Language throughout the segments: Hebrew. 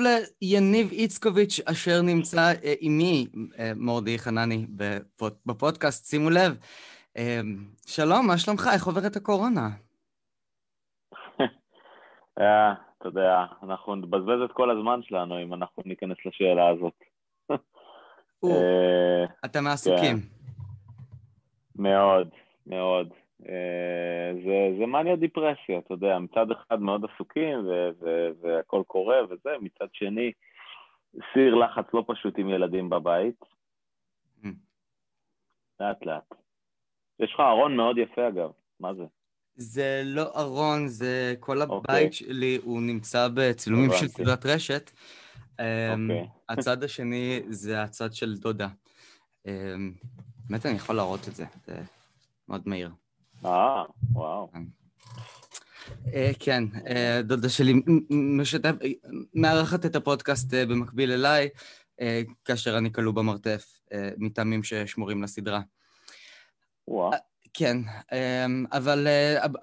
לב ליניב איצקוביץ', אשר נמצא אה, עימי, אה, מורדי חנני, בפודקאסט, שימו לב. אה, שלום, מה שלומך? איך עוברת הקורונה? אתה יודע, אנחנו נבזבז את כל הזמן שלנו אם אנחנו ניכנס לשאלה הזאת. אתם מעסוקים. כן. מאוד, מאוד. אה, זה, זה מניה דיפרסיה, אתה יודע, מצד אחד מאוד עסוקים והכל קורה וזה, מצד שני, סיר לחץ לא פשוט עם ילדים בבית. Mm. לאט לאט. יש לך ארון מאוד יפה אגב, מה זה? זה לא ארון, זה כל הבית okay. אוקיי. שלי, הוא נמצא בצילומים של סדרת רשת. Okay. אמ, אוקיי. הצד השני זה הצד של דודה. אמ, באמת אני יכול להראות את זה, זה מאוד מהיר. אה, וואו. אה, כן, אה, דודה שלי משתף, מארחת את הפודקאסט אה, במקביל אליי, כאשר אני כלוא במרתף, מטעמים ששמורים לסדרה. וואו. כן, אבל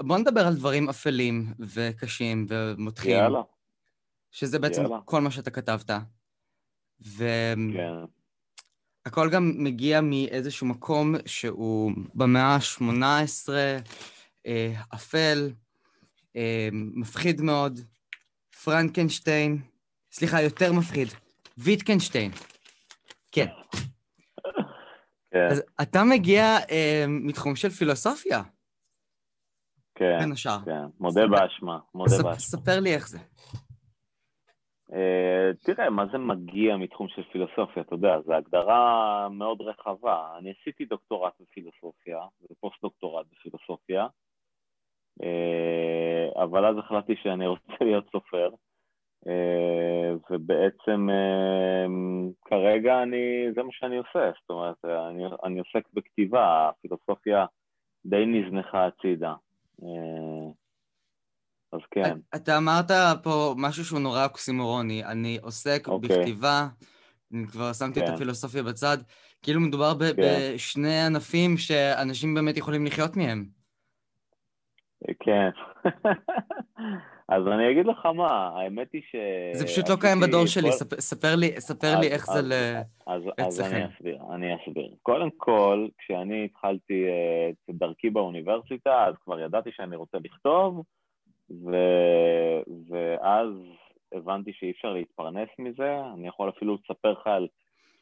בוא נדבר על דברים אפלים וקשים ומותחים. יאללה. שזה בעצם יאללה. כל מה שאתה כתבת. ו... כן. הכל גם מגיע מאיזשהו מקום שהוא במאה ה-18, אה, אפל, אה, מפחיד מאוד, פרנקנשטיין, סליחה, יותר מפחיד, ויטקנשטיין. כן. כן. אז אתה מגיע אה, מתחום של פילוסופיה. כן, בין השאר. כן, מודה באשמה, מודה באשמה. ספר לי איך זה. Uh, תראה, מה זה מגיע מתחום של פילוסופיה? אתה יודע, זו הגדרה מאוד רחבה. אני עשיתי דוקטורט בפילוסופיה, ופוסט-דוקטורט בפילוסופיה, uh, אבל אז החלטתי שאני רוצה להיות סופר, uh, ובעצם כרגע אני, זה מה שאני עושה, זאת אומרת, אני, אני עוסק בכתיבה, הפילוסופיה די נזנחה הצידה. אז כן. אתה אמרת פה משהו שהוא נורא אוקסימורוני. אני עוסק okay. אוקיי. בכתיבה, אני כבר שמתי כן. את הפילוסופיה בצד. כאילו מדובר ב- כן. בשני ענפים שאנשים באמת יכולים לחיות מהם. כן. אז אני אגיד לך מה, האמת היא ש... זה פשוט לא קיים בדור שלי, כל... ספר, ספר לי, ספר לי איך אז, זה ל... אז, אז אני אסביר, אני אסביר. קודם כל, כשאני התחלתי את דרכי באוניברסיטה, אז כבר ידעתי שאני רוצה לכתוב, ו... ואז הבנתי שאי אפשר להתפרנס מזה. אני יכול אפילו לספר לך על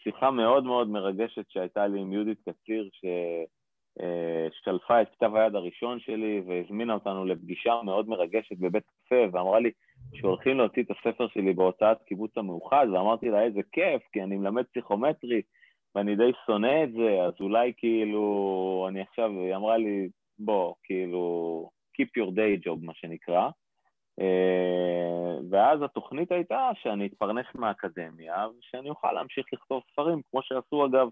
שיחה מאוד מאוד מרגשת שהייתה לי עם יהודית קציר, ששלפה אה, את כתב היד הראשון שלי והזמינה אותנו לפגישה מאוד מרגשת בבית קפה, ואמרה לי שהולכים להוציא את הספר שלי בהוצאת קיבוץ המאוחד, ואמרתי לה איזה כיף, כי אני מלמד פסיכומטרי ואני די שונא את זה, אז אולי כאילו, אני עכשיו, היא אמרה לי, בוא, כאילו, Keep your day job, מה שנקרא. אה, ואז התוכנית הייתה שאני אתפרנס מהאקדמיה ושאני אוכל להמשיך לכתוב ספרים, כמו שעשו אגב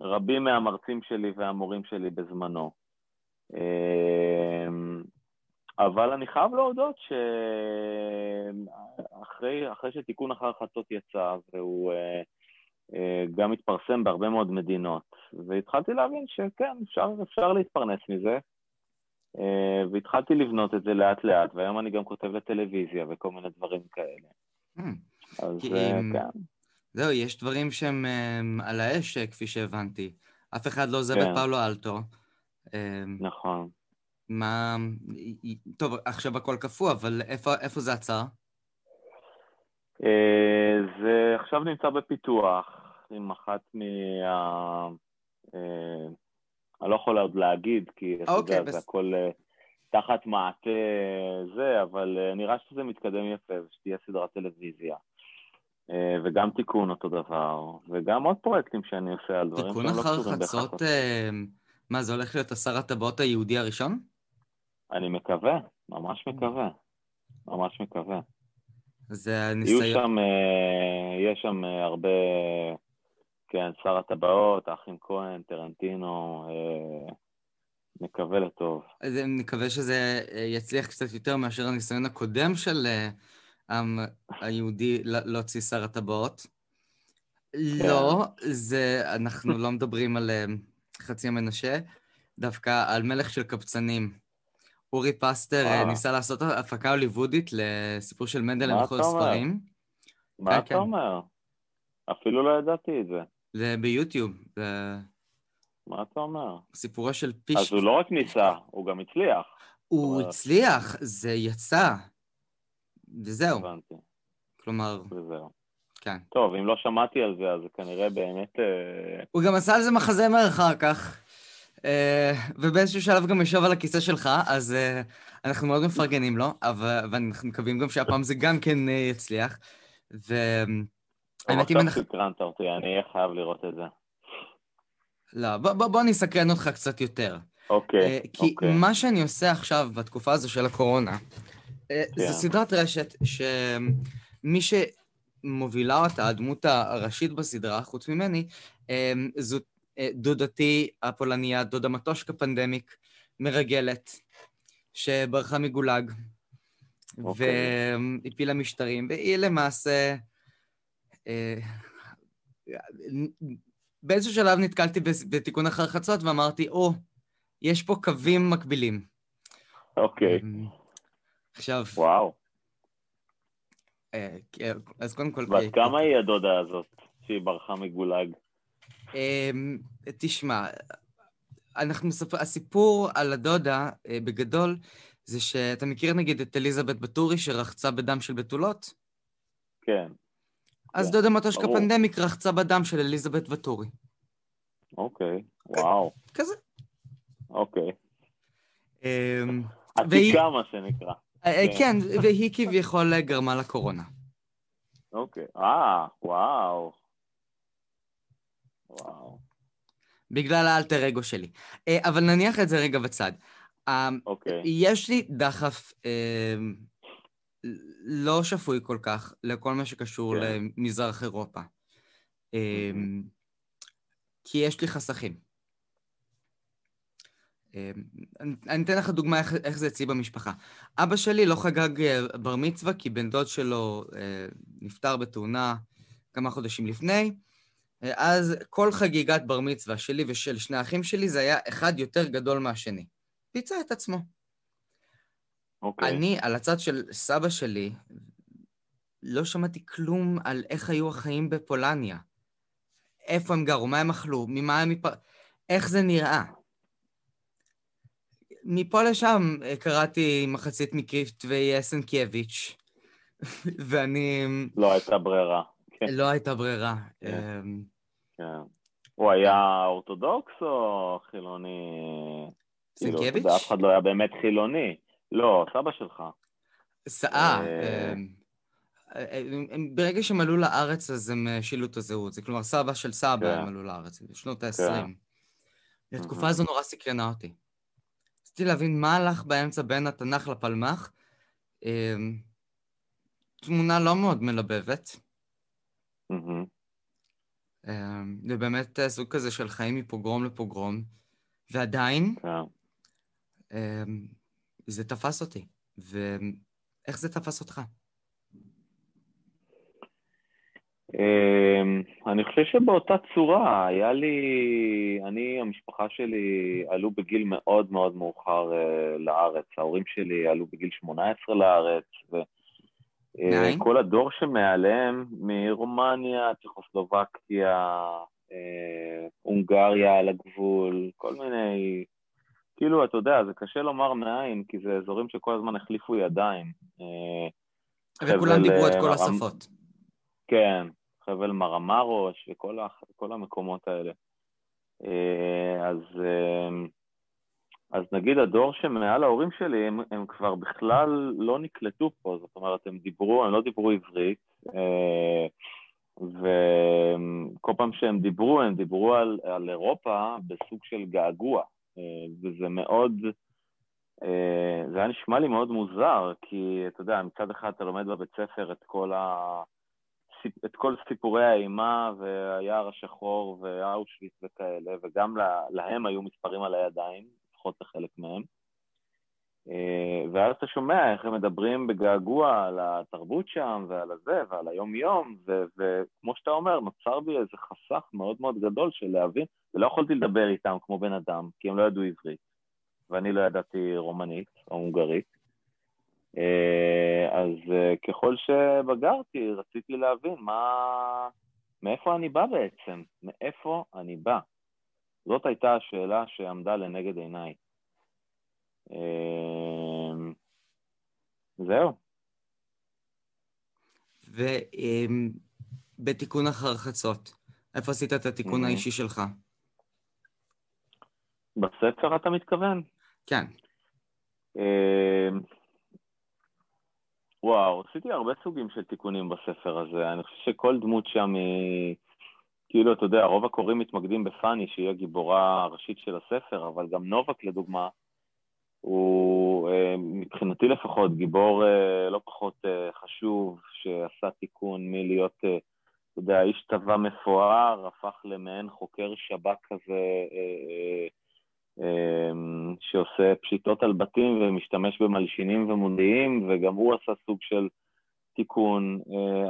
רבים מהמרצים שלי והמורים שלי בזמנו. אה, אבל אני חייב להודות שאחרי שתיקון אחר חצות יצא והוא אה, גם התפרסם בהרבה מאוד מדינות, והתחלתי להבין שכן, אפשר, אפשר להתפרנס מזה. אה, והתחלתי לבנות את זה לאט לאט, והיום אני גם כותב לטלוויזיה וכל מיני דברים כאלה. Hmm. אז אה, כן. זהו, יש דברים שהם אה, על האש, כפי שהבנתי. אף אחד לא עוזב את כן. פאולו אלטו. נכון. מה... טוב, עכשיו הכל קפוא, אבל איפה זה עצר? זה עכשיו נמצא בפיתוח עם אחת מה... אני לא יכול עוד להגיד, כי אתה יודע, אוקיי, זה הכל אה, תחת מעטה זה, אבל אה, נראה שזה מתקדם יפה, ושתהיה סדרת טלוויזיה. אה, וגם תיקון אותו דבר, וגם עוד פרויקטים שאני עושה על דברים שהם לא קשורים בהכרח. תיקון אחר חצות, מה, זה הולך להיות השר הטבעות היהודי הראשון? אני מקווה, ממש מקווה. ממש מקווה. זה הניסיון... יהיו שם, יש שם הרבה כן, שר הטבעות, האחים כהן, טרנטינו, אה, נקווה לטוב. אז נקווה שזה אה, יצליח קצת יותר מאשר הניסיון הקודם של אה, העם היהודי להוציא שר הטבעות. כן. לא, זה, אנחנו לא מדברים על חצי המנשה, דווקא על מלך של קבצנים. אורי פסטר ניסה לעשות הפקה הוליוודית לסיפור של מנדל למכור ספרים. מה כן, אתה כן. אומר? אפילו לא ידעתי את זה. זה ביוטיוב. זה... מה אתה אומר? סיפורו של פיש... אז הוא לא רק ניסה, הוא גם הצליח. הוא הצליח, זה יצא. וזהו. הבנתי. כלומר... וזהו. כן. טוב, אם לא שמעתי על זה, אז זה כנראה באמת... אה, הוא גם עשה על זה מחזמר אחר כך. אה, ובאיזשהו שלב גם ישב על הכיסא שלך, אז אה, אנחנו מאוד מפרגנים לו, ואנחנו מקווים גם שהפעם זה גם כן יצליח. ו... האמת אם אנחנו... סקרנת אותי, אני אהיה חייב לראות את זה. לא, בוא, בוא, בוא אני אסקרן אותך קצת יותר. אוקיי, okay, כי אוקיי. מה שאני עושה עכשיו, בתקופה הזו של הקורונה, כן. זו סדרת רשת שמי שמובילה אותה, הדמות הראשית בסדרה, חוץ ממני, זו דודתי הפולניה, דודה מטושקה פנדמיק, מרגלת, שברחה מגולג, okay. אוקיי. והפילה משטרים, והיא למעשה... באיזשהו שלב נתקלתי בתיקון אחר חצות ואמרתי, או, oh, יש פה קווים מקבילים. אוקיי. Okay. אמ, עכשיו... וואו. אה, אז קודם כל... ועד כמה היא הדודה הזאת שהיא ברחה מגולג? אמ, תשמע, אנחנו מספר... הסיפור על הדודה, אה, בגדול, זה שאתה מכיר נגיד את אליזבת בטורי שרחצה בדם של בתולות? כן. אז דודה מטושקה פנדמיק רחצה בדם של אליזבת וטורי. אוקיי, וואו. כזה. אוקיי. אמ, עתיקה, מה שנקרא. אה, אה, כן, והיא כביכול גרמה לקורונה. אוקיי, אה, וואו. וואו. בגלל האלטר אגו שלי. אה, אבל נניח את זה רגע בצד. אוקיי. יש לי דחף אמ, לא שפוי כל כך לכל מה שקשור כן. למזרח אירופה. אמ, כי יש לי חסכים. אמ, אני אתן לך דוגמה איך, איך זה אצלי במשפחה. אבא שלי לא חגג אה, בר מצווה כי בן דוד שלו אה, נפטר בתאונה כמה חודשים לפני. אה, אז כל חגיגת בר מצווה שלי ושל שני האחים שלי זה היה אחד יותר גדול מהשני. פיצה את עצמו. אוקיי. אני, על הצד של סבא שלי, לא שמעתי כלום על איך היו החיים בפולניה. איפה הם גרו, מה הם אכלו, ממה הם... מפ... איך זה נראה. מפה לשם אה, קראתי מחצית מכתבי סנקייביץ', ואני... לא הייתה ברירה. כן. לא הייתה ברירה. כן. אמ, כן. הוא היה אורתודוקס או חילוני? סנקייביץ'? כאילו, אף אחד לא היה באמת חילוני. לא, סבא שלך. אה, אמ, אה, ברגע שהם עלו לארץ אז הם שילו את הזהות. זה כלומר, סבא של סבא הם עלו לארץ, בשנות ה-20. התקופה הזו נורא סקרנה אותי. רציתי להבין מה הלך באמצע בין התנ"ך לפלמ"ח. תמונה לא מאוד מלבבת. זה באמת סוג כזה של חיים מפוגרום לפוגרום, ועדיין אמ, זה תפס אותי. ואיך זה תפס אותך? אמ, אני חושב שבאותה צורה, היה לי, אני, המשפחה שלי עלו בגיל מאוד מאוד מאוחר uh, לארץ. ההורים שלי עלו בגיל 18 לארץ, וכל uh, הדור שמעליהם, מרומניה, צ'כוסלובקיה, uh, הונגריה על הגבול, כל מיני, כאילו, אתה יודע, זה קשה לומר מאין, כי זה אזורים שכל הזמן החליפו ידיים. וכולם דיברו את כל השפות. כן, חבל מרמרוש וכל המקומות האלה. אה, אז, אה, אז נגיד הדור שמעל ההורים שלי, הם, הם כבר בכלל לא נקלטו פה, זאת אומרת, הם דיברו, הם לא דיברו עברית, אה, וכל פעם שהם דיברו, הם דיברו על, על אירופה בסוג של געגוע, וזה מאוד, זה היה נשמע לי מאוד מוזר, כי אתה יודע, מצד אחד אתה לומד בבית ספר את כל ה... את כל סיפורי האימה והיער השחור ואושוויץ וכאלה, וגם להם היו מספרים על הידיים, לפחות לחלק מהם. אה, ואז אתה שומע איך הם מדברים בגעגוע על התרבות שם ועל הזה ועל היום-יום, וכמו שאתה אומר, נוצר בי איזה חסך מאוד מאוד גדול של להבין, ולא יכולתי לדבר איתם כמו בן אדם, כי הם לא ידעו עברית, ואני לא ידעתי רומנית או הונגרית. אה, אז ככל שבגרתי, רציתי להבין מה... מאיפה אני בא בעצם? מאיפה אני בא? זאת הייתה השאלה שעמדה לנגד עיניי. זהו. ובתיקון אחר חצות, איפה עשית את התיקון האישי שלך? בספר אתה מתכוון? כן. אמ, וואו, עשיתי הרבה סוגים של תיקונים בספר הזה. אני חושב שכל דמות שם היא... כאילו, אתה יודע, רוב הקוראים מתמקדים בפאני, שהיא הגיבורה הראשית של הספר, אבל גם נובק, לדוגמה, הוא אה, מבחינתי לפחות גיבור אה, לא פחות אה, חשוב, שעשה תיקון מלהיות, אתה יודע, איש צבא מפואר, הפך למעין חוקר שב"כ כזה, שעושה פשיטות על בתים ומשתמש במלשינים ומודיעים, וגם הוא עשה סוג של תיקון.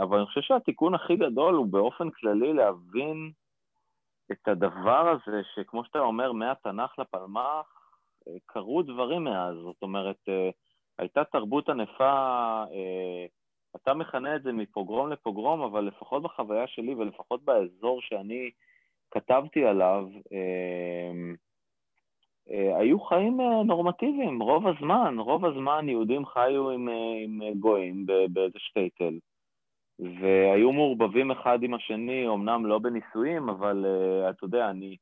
אבל אני חושב שהתיקון הכי גדול הוא באופן כללי להבין את הדבר הזה, שכמו שאתה אומר, מהתנ"ך לפלמ"ח, קרו דברים מאז, זאת אומרת, אה, הייתה תרבות ענפה, אה, אתה מכנה את זה מפוגרום לפוגרום, אבל לפחות בחוויה שלי ולפחות באזור שאני כתבתי עליו, אה, היו חיים נורמטיביים. רוב הזמן, רוב הזמן יהודים חיו עם, עם גויים באיזה שטייטל, והיו מעורבבים אחד עם השני, אמנם לא בנישואים, אבל אתה יודע, אני...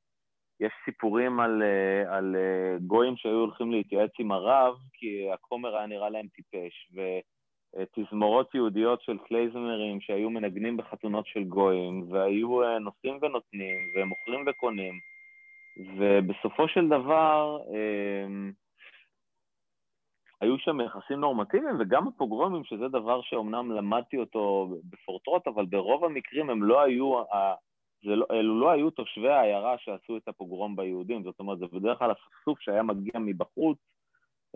יש סיפורים על, אה, על אה, גויים שהיו הולכים להתייעץ עם הרב, כי הכומר היה נראה להם טיפש, ותזמורות יהודיות של קלייזמרים שהיו מנגנים בחתונות של גויים, והיו אה, נושאים ונותנים, ומוכרים וקונים, ובסופו של דבר, היו שם יחסים נורמטיביים, וגם הפוגרומים, שזה דבר שאומנם למדתי אותו בפורטרוט, אבל ברוב המקרים הם לא היו לא, אלו לא היו תושבי העיירה שעשו את הפוגרום ביהודים, זאת אומרת, זה בדרך כלל אספסוף שהיה מגיע מבחוץ,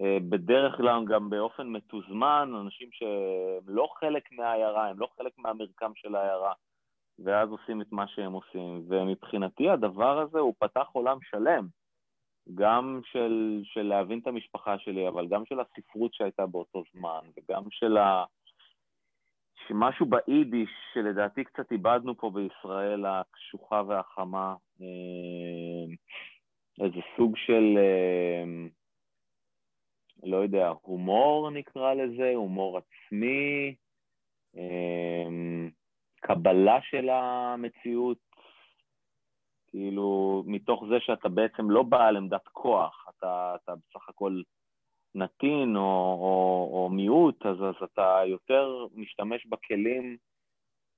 אה, בדרך כלל גם באופן מתוזמן, אנשים שהם לא חלק מהעיירה, הם לא חלק מהמרקם של העיירה, ואז עושים את מה שהם עושים. ומבחינתי הדבר הזה הוא פתח עולם שלם, גם של, של להבין את המשפחה שלי, אבל גם של הספרות שהייתה באותו זמן, וגם של ה... שמשהו ביידיש, שלדעתי קצת איבדנו פה בישראל, הקשוחה והחמה, אה, איזה סוג של, אה, לא יודע, הומור נקרא לזה, הומור עצמי, אה, קבלה של המציאות, כאילו, מתוך זה שאתה בעצם לא בעל עמדת כוח, אתה, אתה בסך הכל נתין או, או, או מיעוט, אז, אז אתה יותר משתמש בכלים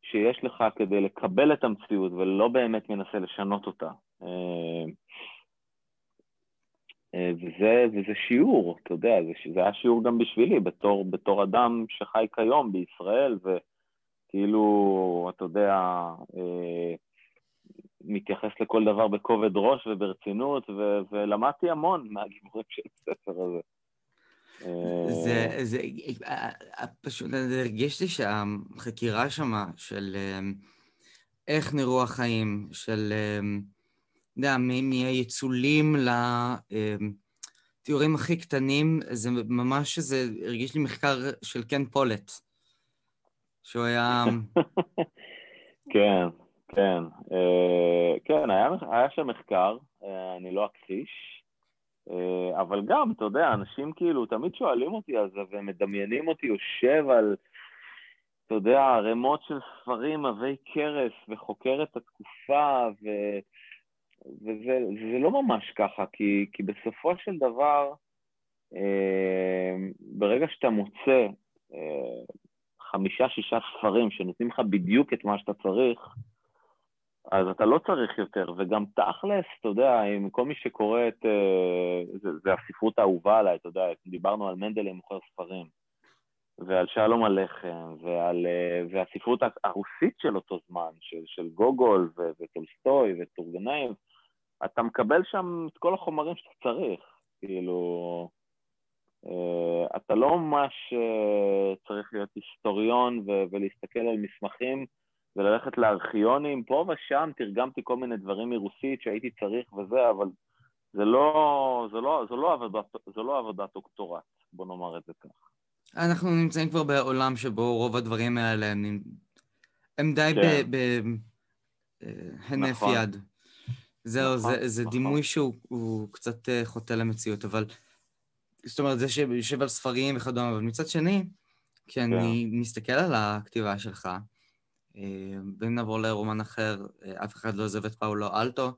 שיש לך כדי לקבל את המציאות ולא באמת מנסה לשנות אותה. אה, אה, וזה, וזה שיעור, אתה יודע, זה, זה היה שיעור גם בשבילי, בתור, בתור אדם שחי כיום בישראל, וכאילו, אתה יודע, אה, מתייחס לכל דבר בכובד ראש וברצינות, ו, ולמדתי המון מהגיבורים של הספר הזה. זה, אה, זה, אה, אה, פשוט הרגיש לי שהחקירה שמה של איך נראו החיים, של, אתה יודע, מהיצולים לתיאורים הכי קטנים, זה ממש, זה הרגיש לי מחקר של קן פולט, שהוא היה... כן, כן. כן, היה, היה שם מחקר, אני לא אכחיש. אה, אבל גם, אתה יודע, אנשים כאילו תמיד שואלים אותי על זה ומדמיינים אותי יושב על, אתה יודע, ערימות של ספרים עבי כרס וחוקר את התקופה, ו... וזה, וזה לא ממש ככה, כי, כי בסופו של דבר, אה, ברגע שאתה מוצא אה, חמישה-שישה ספרים שנותנים לך בדיוק את מה שאתה צריך, אז אתה לא צריך יותר, וגם תכלס, אתה יודע, עם כל מי שקורא את... אה, זה, זה הספרות האהובה עליי, אתה יודע, דיברנו על מנדלי מוכר ספרים, ועל שלום הלחם, ועל, אה, והספרות הרוסית של אותו זמן, של, של גוגול ו, וטולסטוי וטורגנייב, אתה מקבל שם את כל החומרים שאתה צריך, כאילו... אה, אתה לא ממש צריך להיות היסטוריון ולהסתכל על מסמכים, וללכת לארכיונים, פה ושם תרגמתי כל מיני דברים מרוסית שהייתי צריך וזה, אבל זה לא, זה לא, זה לא, עבודת, זה לא עבודת דוקטורט, בוא נאמר את זה כך. אנחנו נמצאים כבר בעולם שבו רוב הדברים האלה הם, הם די כן. בהינף נכון. יד. זהו, נכון, זה, זה נכון. דימוי שהוא קצת אה, חוטא למציאות, אבל... זאת אומרת, זה שיושב על ספרים וכדומה, אבל מצד שני, כשאני כן. מסתכל על הכתיבה שלך, אה, ואם נעבור לרומן אחר, אה, אף אחד לא עוזב את פאולו אלטו,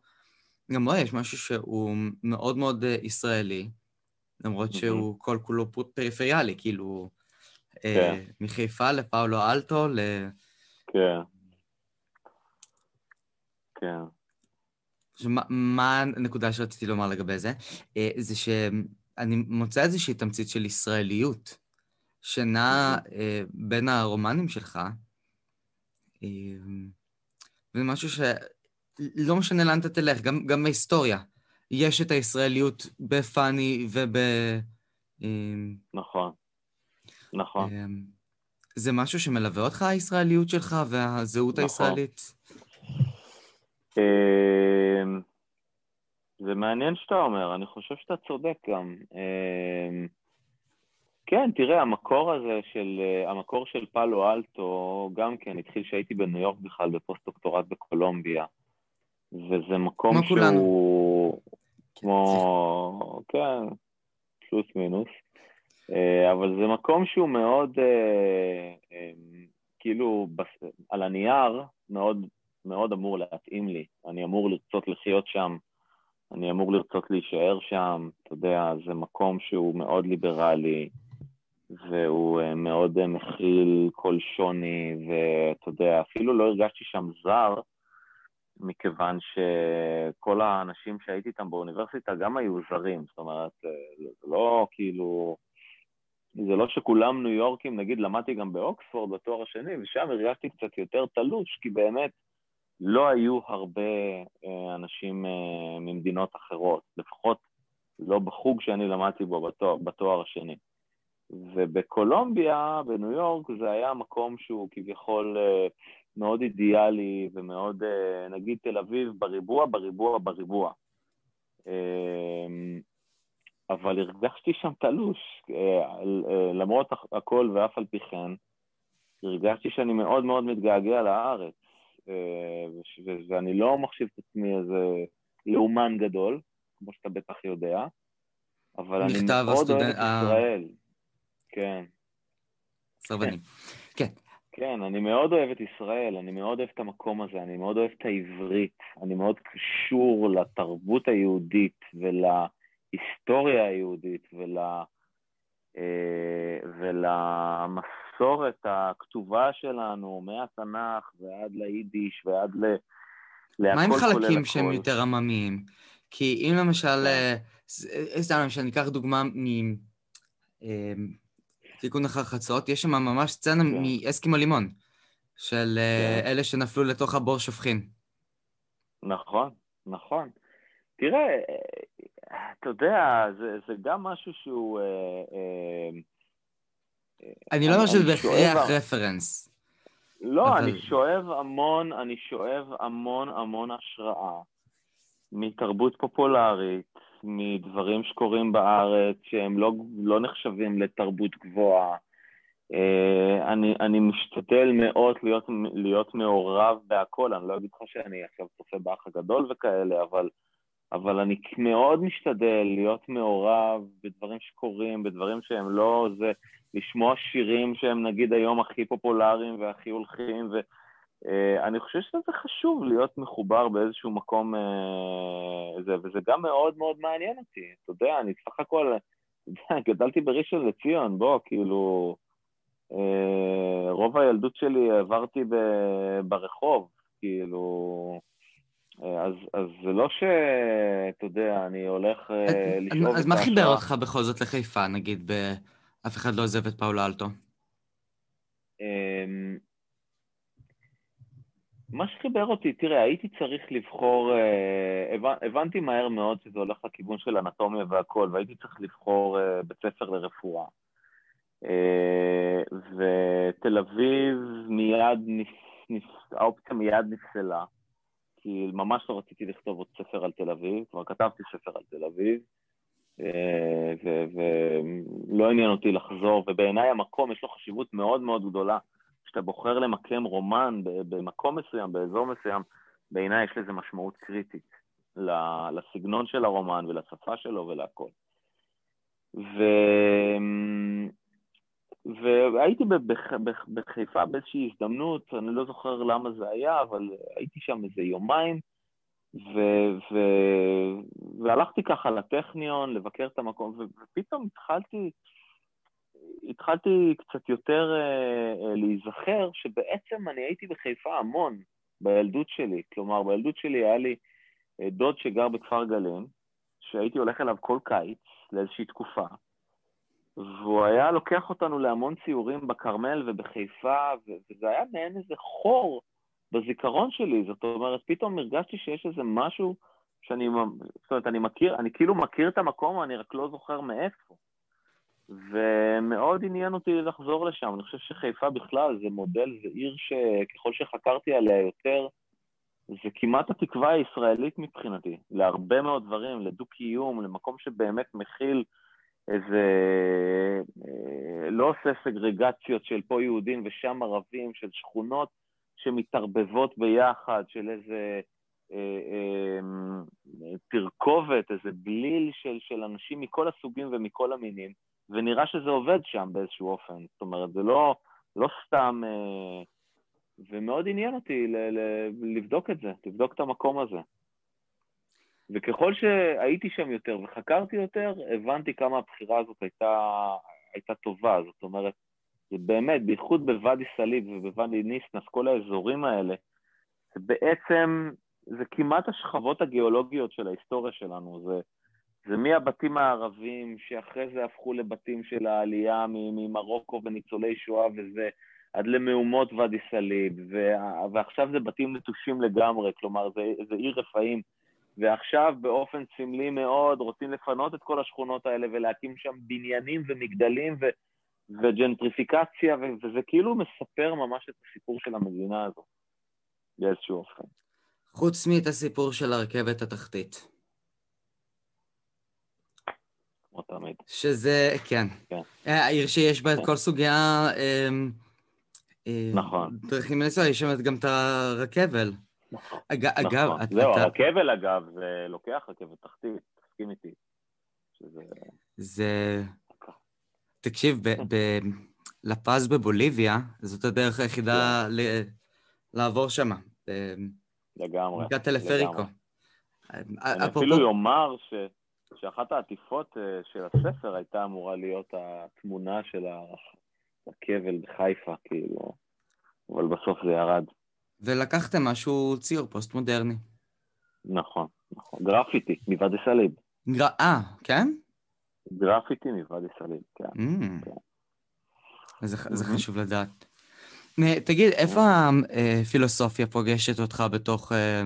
גם רואה, יש משהו שהוא מאוד מאוד ישראלי, למרות שהוא כל כולו פריפריאלי, כאילו, כן. מחיפה לפאולו אלטו, ל... כן. כן. מה הנקודה שרציתי לומר לגבי זה? אה, זה שאני מוצא איזושהי תמצית של ישראליות, שנעה אה, בין הרומנים שלך, אה, וזה משהו שלא משנה לאן אתה תלך, גם, גם בהיסטוריה. יש את הישראליות בפאני וב... נכון, נכון. זה משהו שמלווה אותך, הישראליות שלך והזהות נכון. הישראלית? אמ, זה מעניין שאתה אומר, אני חושב שאתה צודק גם. כן, תראה, המקור הזה של, המקור של פאלו אלטו, גם כן, התחיל שהייתי בניו יורק בכלל, בפוסט-דוקטורט בקולומביה. וזה מקום כמו שהוא... כולנו. כמו... כן, פלוס מינוס. אה, אבל זה מקום שהוא מאוד, אה, כאילו, על הנייר, מאוד מאוד אמור להתאים לי. אני אמור לרצות לחיות שם, אני אמור לרצות להישאר שם, אתה יודע, זה מקום שהוא מאוד ליברלי, והוא אה, מאוד אה, מכיל כל שוני, ואתה יודע, אפילו לא הרגשתי שם זר, מכיוון שכל האנשים שהייתי איתם באוניברסיטה גם היו זרים, זאת אומרת, אה, זה לא כאילו... זה לא שכולם ניו יורקים, נגיד למדתי גם באוקספורד בתואר השני, ושם הרגשתי קצת יותר תלוש, כי באמת לא היו הרבה אנשים ממדינות אחרות, לפחות לא בחוג שאני למדתי בו בתואר, בתואר השני. ובקולומביה, בניו יורק, זה היה מקום שהוא כביכול אה, מאוד אידיאלי ומאוד, נגיד תל אביב בריבוע, בריבוע, בריבוע. אבל הרגשתי שם תלוש, למרות הכל ואף על פי כן, הרגשתי שאני מאוד מאוד מתגעגע לארץ. אה, ואני לא מחשיב את עצמי איזה לאומן גדול, כמו שאתה בטח יודע, אבל אני מאוד אוהב את אה, ישראל. כן. סרבנים. כן. כן, אני מאוד אוהב את ישראל, אני מאוד אוהב את המקום הזה, אני מאוד אוהב את העברית, אני מאוד קשור לתרבות היהודית ולהיסטוריה היהודית ול... אה, ולמס... המסורת הכתובה שלנו, מהתנ"ך ועד ליידיש ועד ל... מה עם חלקים שהם יותר עממיים? כי אם למשל, כן. אה, סתם למשל, ניקח דוגמה מ... תיקון אחר חצות, יש שם ממש סצנה כן. מאסקימו לימון, של אה, כן. אלה שנפלו לתוך הבור שופכין. נכון, נכון. תראה, אתה יודע, זה, זה גם משהו שהוא... אה, אה, אני לא אומר שזה בהכרח רפרנס. לא, אני שואב המון, אני שואב המון המון השראה מתרבות פופולרית, מדברים שקורים בארץ שהם לא, לא נחשבים לתרבות גבוהה. אה, אני, אני משתדל מאוד להיות, להיות מעורב בהכל, אני לא אגיד לך שאני עכשיו צופה באח הגדול וכאלה, אבל, אבל אני מאוד משתדל להיות מעורב בדברים שקורים, בדברים שהם לא זה. לשמוע שירים שהם נגיד היום הכי פופולריים והכי הולכים, ואני uh, חושב שזה חשוב להיות מחובר באיזשהו מקום, זה, וזה גם מאוד מאוד מעניין אותי. אתה יודע, אני סך הכל, גדלתי בראשון לציון, בוא, כאילו, uh, רוב הילדות שלי העברתי ב, ברחוב, כאילו... אז, אז זה לא שאתה יודע, אני הולך לשאוב את אז מה חיבר אותך בכל זאת לחיפה, נגיד, ב... אף אחד לא עוזב את פאולו אלטו. מה שחיבר אותי, תראה, הייתי צריך לבחור, אה, הבנתי מהר מאוד שזה הולך לכיוון של אנטומיה והכל, והייתי צריך לבחור אה, בית ספר לרפואה. אה, ותל אביב מיד, האופציה מיד נפסלה, כי ממש לא רציתי לכתוב עוד ספר על תל אביב, כבר כתבתי ספר על תל אביב. ולא עניין אותי לחזור, ובעיניי המקום יש לו חשיבות מאוד מאוד גדולה. כשאתה בוחר למקם רומן במקום מסוים, באזור מסוים, בעיניי יש לזה משמעות קריטית לסגנון של הרומן ולשפה שלו ולהכל. ו... והייתי בחיפה באיזושהי הזדמנות, אני לא זוכר למה זה היה, אבל הייתי שם איזה יומיים, ו... ו... והלכתי ככה לטכניון לבקר את המקום, ו... ופתאום התחלתי, התחלתי קצת יותר uh, להיזכר שבעצם אני הייתי בחיפה המון בילדות שלי. כלומר, בילדות שלי היה לי uh, דוד שגר בכפר גלים, שהייתי הולך אליו כל קיץ לאיזושהי תקופה, והוא היה לוקח אותנו להמון ציורים בכרמל ובחיפה, וזה היה מעין איזה חור בזיכרון שלי. זאת אומרת, פתאום הרגשתי שיש איזה משהו שאני, זאת אומרת, אני מכיר, אני כאילו מכיר את המקום, אני רק לא זוכר מאיפה. ומאוד עניין אותי לחזור לשם. אני חושב שחיפה בכלל זה מודל, זה עיר שככל שחקרתי עליה יותר, זה כמעט התקווה הישראלית מבחינתי, להרבה מאוד דברים, לדו-קיום, למקום שבאמת מכיל איזה... אה, לא עושה סגרגציות של פה יהודים ושם ערבים, של שכונות שמתערבבות ביחד, של איזה אה, אה, תרכובת, איזה בליל של, של אנשים מכל הסוגים ומכל המינים, ונראה שזה עובד שם באיזשהו אופן. זאת אומרת, זה לא, לא סתם... אה, ומאוד עניין אותי ל- ל- לבדוק את זה, לבדוק את המקום הזה. וככל שהייתי שם יותר וחקרתי יותר, הבנתי כמה הבחירה הזאת הייתה, הייתה טובה. זאת אומרת, זה באמת, בייחוד בוואדי סאליב ובוואדי ניסנס, כל האזורים האלה, זה בעצם, זה כמעט השכבות הגיאולוגיות של ההיסטוריה שלנו. זה, זה מהבתים הערבים, שאחרי זה הפכו לבתים של העלייה ממרוקו וניצולי שואה וזה, עד למהומות ואדי סאליב, ועכשיו זה בתים נטושים לגמרי, כלומר, זה, זה עיר רפאים. ועכשיו באופן סמלי מאוד רוצים לפנות את כל השכונות האלה ולהקים שם בניינים ומגדלים ו, וג'נטריפיקציה, ו, וזה כאילו מספר ממש את הסיפור של המדינה הזו, באיזשהו אופן. חוץ מאת הסיפור של הרכבת התחתית. כמו תמיד. שזה, כן. כן. אה, העיר שיש בה את כן. כל סוגי ה... אמ, אה, נכון. דרכים לנסוע, יש שם גם את הרכבל. נכון. אגב, נכון. זהו, הרכבל אגב, זה לוקח רכבת תחתית, תסכים איתי. זה... תקשיב, לפז בבוליביה, זאת הדרך היחידה כן. לעבור שם. לגמרי. בגלל טלפריקו. אני אפילו יאמר שאחת העטיפות אה, של הספר הייתה אמורה להיות התמונה של הכבל בחיפה, כאילו, אבל בסוף זה ירד. ולקחתם משהו ציור פוסט-מודרני. נכון, נכון. גרפיטי, מוואדי סאליב. אה, כן? גרפיטי מוואדי סאליב, כן. Mm. כן. זה, זה חשוב לדעת. תגיד, איפה הפילוסופיה פוגשת אותך בתוך... אה,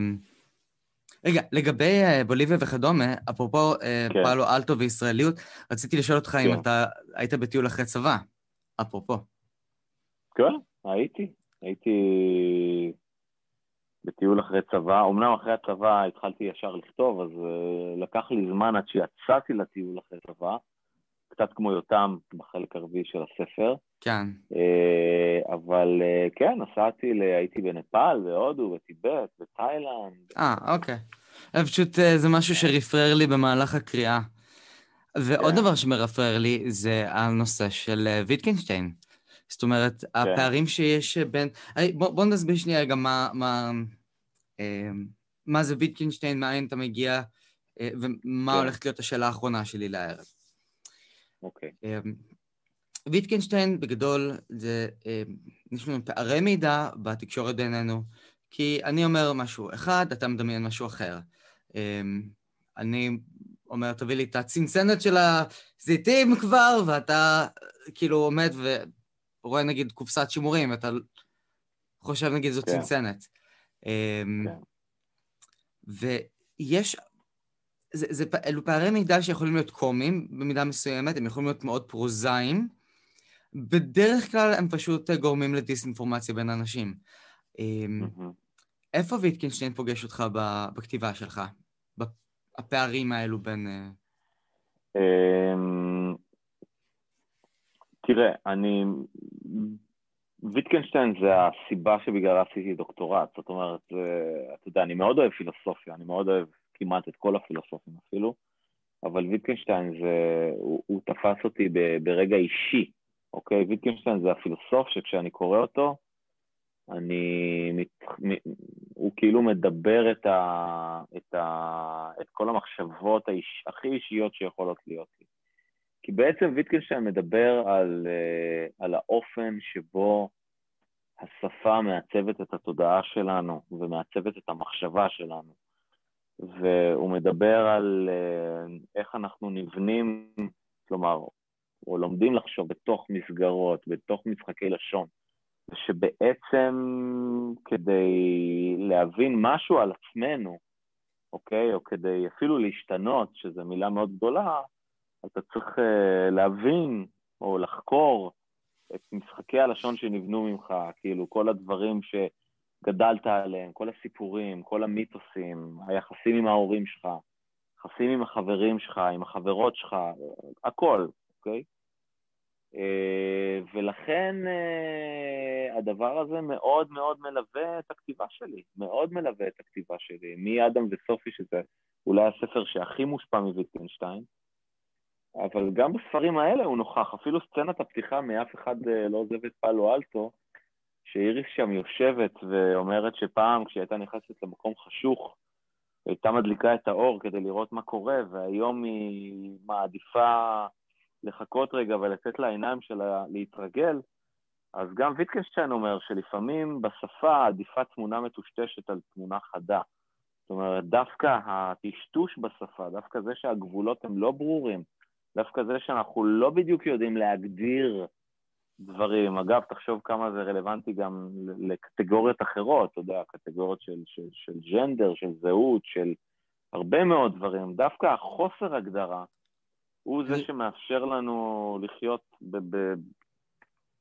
רגע, לגבי אה, בוליביה וכדומה, אפרופו אה, כן. פאלו אלטו וישראליות, רציתי לשאול אותך כן. אם אתה היית בטיול אחרי צבא, אפרופו. כן, הייתי. הייתי בטיול אחרי צבא. אמנם אחרי הצבא התחלתי ישר לכתוב, אז uh, לקח לי זמן עד שיצאתי לטיול אחרי צבא, קצת כמו יותם בחלק הרביעי של הספר. כן. Uh, אבל uh, כן, נסעתי. הייתי בנפאל, בהודו, בטיבט, בתאילנד. אה, אוקיי. פשוט uh, זה משהו שרפרר לי במהלך הקריאה. ועוד כן. דבר שמרפרר לי זה הנושא של ויטקינשטיין. זאת אומרת, כן. הפערים שיש בין... בוא, בוא נסביר שנייה רגע מה, מה, אה, מה זה ויטקינשטיין, מאין אתה מגיע, אה, ומה כן. הולכת להיות השאלה האחרונה שלי לערב. אוקיי. אה, ויטקינשטיין בגדול זה, יש לנו פערי מידע בתקשורת בינינו, כי אני אומר משהו אחד, אתה מדמיין משהו אחר. אני אומר, תביא לי את הצנצנת של הזיתים כבר, ואתה כאילו עומד ו... רואה נגיד קופסת שימורים, אתה חושב נגיד זו כן. צנצנת. אמ, כן. ויש, זה, זה, אלו פערי מידע שיכולים להיות קומיים במידה מסוימת, הם יכולים להיות מאוד פרוזאיים. בדרך כלל הם פשוט גורמים לדיסאינפורמציה בין אנשים. Mm-hmm. איפה ויטקינשטיין פוגש אותך בכתיבה שלך? הפערים האלו בין... אה, אמ, תראה, אני... ויטקנשטיין זה הסיבה שבגללה עשיתי דוקטורט, זאת אומרת, אתה יודע, אני מאוד אוהב פילוסופיה, אני מאוד אוהב כמעט את כל הפילוסופים אפילו, אבל ויטקנשטיין זה, הוא, הוא תפס אותי ברגע אישי, אוקיי? ויטקנשטיין זה הפילוסוף שכשאני קורא אותו, אני, הוא כאילו מדבר את, ה, את, ה, את כל המחשבות האיש, הכי אישיות שיכולות להיות לי. כי בעצם ויטקנשטיין מדבר על, אה, על האופן שבו השפה מעצבת את התודעה שלנו ומעצבת את המחשבה שלנו. והוא מדבר על אה, איך אנחנו נבנים, כלומר, או לומדים לחשוב בתוך מסגרות, בתוך משחקי לשון, ושבעצם כדי להבין משהו על עצמנו, אוקיי? או כדי אפילו להשתנות, שזו מילה מאוד גדולה, אתה צריך uh, להבין או לחקור את משחקי הלשון שנבנו ממך, כאילו כל הדברים שגדלת עליהם, כל הסיפורים, כל המיתוסים, היחסים עם ההורים שלך, יחסים עם החברים שלך, עם החברות שלך, הכל, אוקיי? Uh, ולכן uh, הדבר הזה מאוד מאוד מלווה את הכתיבה שלי, מאוד מלווה את הכתיבה שלי, מאדם וסופי, שזה אולי הספר שהכי מושפע מוויטקנשטיין, אבל גם בספרים האלה הוא נוכח, אפילו סצנת הפתיחה מאף אחד אה, לא עוזב את פאלו אלטו, שאיריס שם יושבת ואומרת שפעם כשהיא הייתה נכנסת למקום חשוך, היא הייתה מדליקה את האור כדי לראות מה קורה, והיום היא מעדיפה לחכות רגע ולתת לעיניים שלה להתרגל, אז גם ויטקנשטיין אומר שלפעמים בשפה עדיפה תמונה מטושטשת על תמונה חדה. זאת אומרת, דווקא הטשטוש בשפה, דווקא זה שהגבולות הם לא ברורים, דווקא זה שאנחנו לא בדיוק יודעים להגדיר דברים. אגב, תחשוב כמה זה רלוונטי גם לקטגוריות אחרות, אתה יודע, קטגוריות של, של, של ג'נדר, של זהות, של הרבה מאוד דברים. דווקא החוסר הגדרה הוא זה שמאפשר לנו לחיות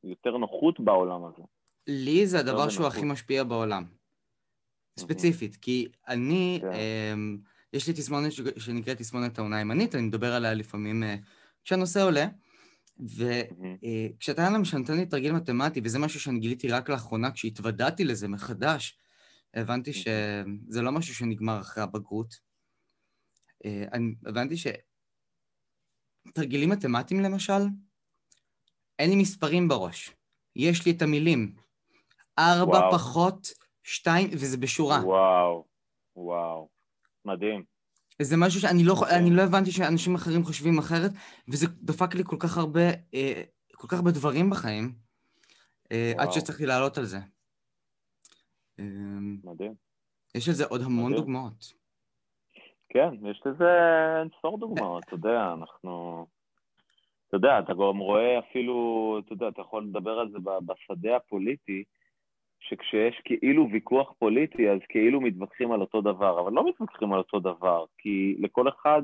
ביותר נוחות בעולם הזה. לי זה הדבר שהוא הכי משפיע בעולם. ספציפית, כי אני... כן. אמ, יש לי תסמונת שנקראת תסמונת העונה הימנית, אני מדבר עליה לפעמים אה, כשהנושא עולה, וכשאתה למשל נותן לי תרגיל מתמטי, וזה משהו שאני גיליתי רק לאחרונה, כשהתוודעתי לזה מחדש, הבנתי שזה לא משהו שנגמר אחרי הבגרות. אה, אני הבנתי שתרגילים מתמטיים למשל, אין לי מספרים בראש. יש לי את המילים. ארבע וואו. פחות שתיים, וזה בשורה. וואו, וואו. מדהים. זה משהו שאני לא, אני לא הבנתי שאנשים אחרים חושבים אחרת, וזה דפק לי כל כך הרבה, אה, כל כך הרבה דברים בחיים, אה, עד שצריכתי לעלות על זה. אה, מדהים. יש לזה עוד המון מדהים. דוגמאות. כן, יש לזה אין ספור דוגמאות, אתה יודע, אנחנו... אתה יודע, אתה גם רואה אפילו, אתה יודע, אתה יכול לדבר על זה בשדה הפוליטי, שכשיש כאילו ויכוח פוליטי, אז כאילו מתווכחים על אותו דבר, אבל לא מתווכחים על אותו דבר, כי לכל אחד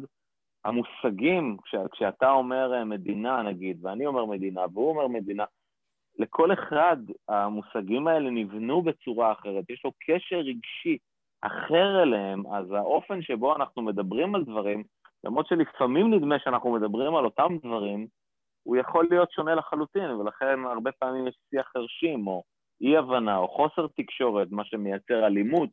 המושגים, כש, כשאתה אומר אה, מדינה נגיד, ואני אומר מדינה, והוא אומר מדינה, לכל אחד המושגים האלה נבנו בצורה אחרת, יש לו קשר רגשי אחר אליהם, אז האופן שבו אנחנו מדברים על דברים, למרות שלפעמים נדמה שאנחנו מדברים על אותם דברים, הוא יכול להיות שונה לחלוטין, ולכן הרבה פעמים יש שיח חרשים, או אי-הבנה או חוסר תקשורת, מה שמייצר אלימות,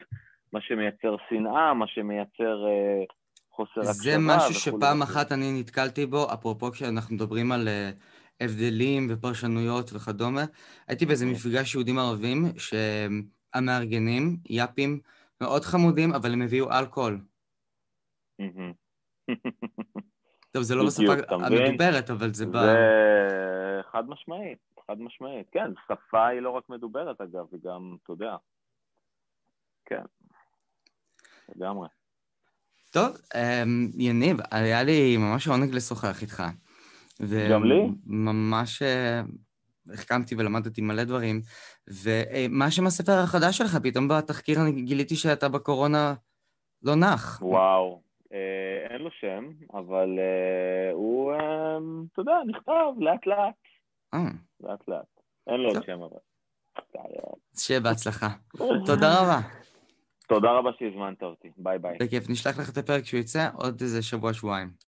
מה שמייצר שנאה, מה שמייצר אה, חוסר הקשבה. זה משהו שפעם אחת אני נתקלתי בו, אפרופו כשאנחנו מדברים על אה, הבדלים ופרשנויות וכדומה. הייתי באיזה אוקיי. מפגש יהודים ערבים, שהמארגנים, יאפים, מאוד חמודים, אבל הם הביאו אלכוהול. טוב, זה לא בשפה המדוברת, אבל זה ב... זה חד משמעית. חד משמעית. כן, שפה היא לא רק מדוברת אגב, היא גם, אתה יודע. כן, לגמרי. טוב, אמ, יניב, היה לי ממש עונג לשוחח איתך. גם לי. וממש אה, החכמתי ולמדתי מלא דברים. ומה שם הספר החדש שלך? פתאום בתחקיר אני גיליתי שאתה בקורונה לא נח. וואו, אה, אין לו שם, אבל אה, הוא, אתה יודע, נכתב לאט-לאט. אה. לאט לאט. אין לו עוד שם אבל. שיהיה בהצלחה. תודה רבה. תודה רבה שהזמנת אותי, ביי ביי. בכיף, נשלח לך את הפרק כשהוא יצא עוד איזה שבוע-שבועיים.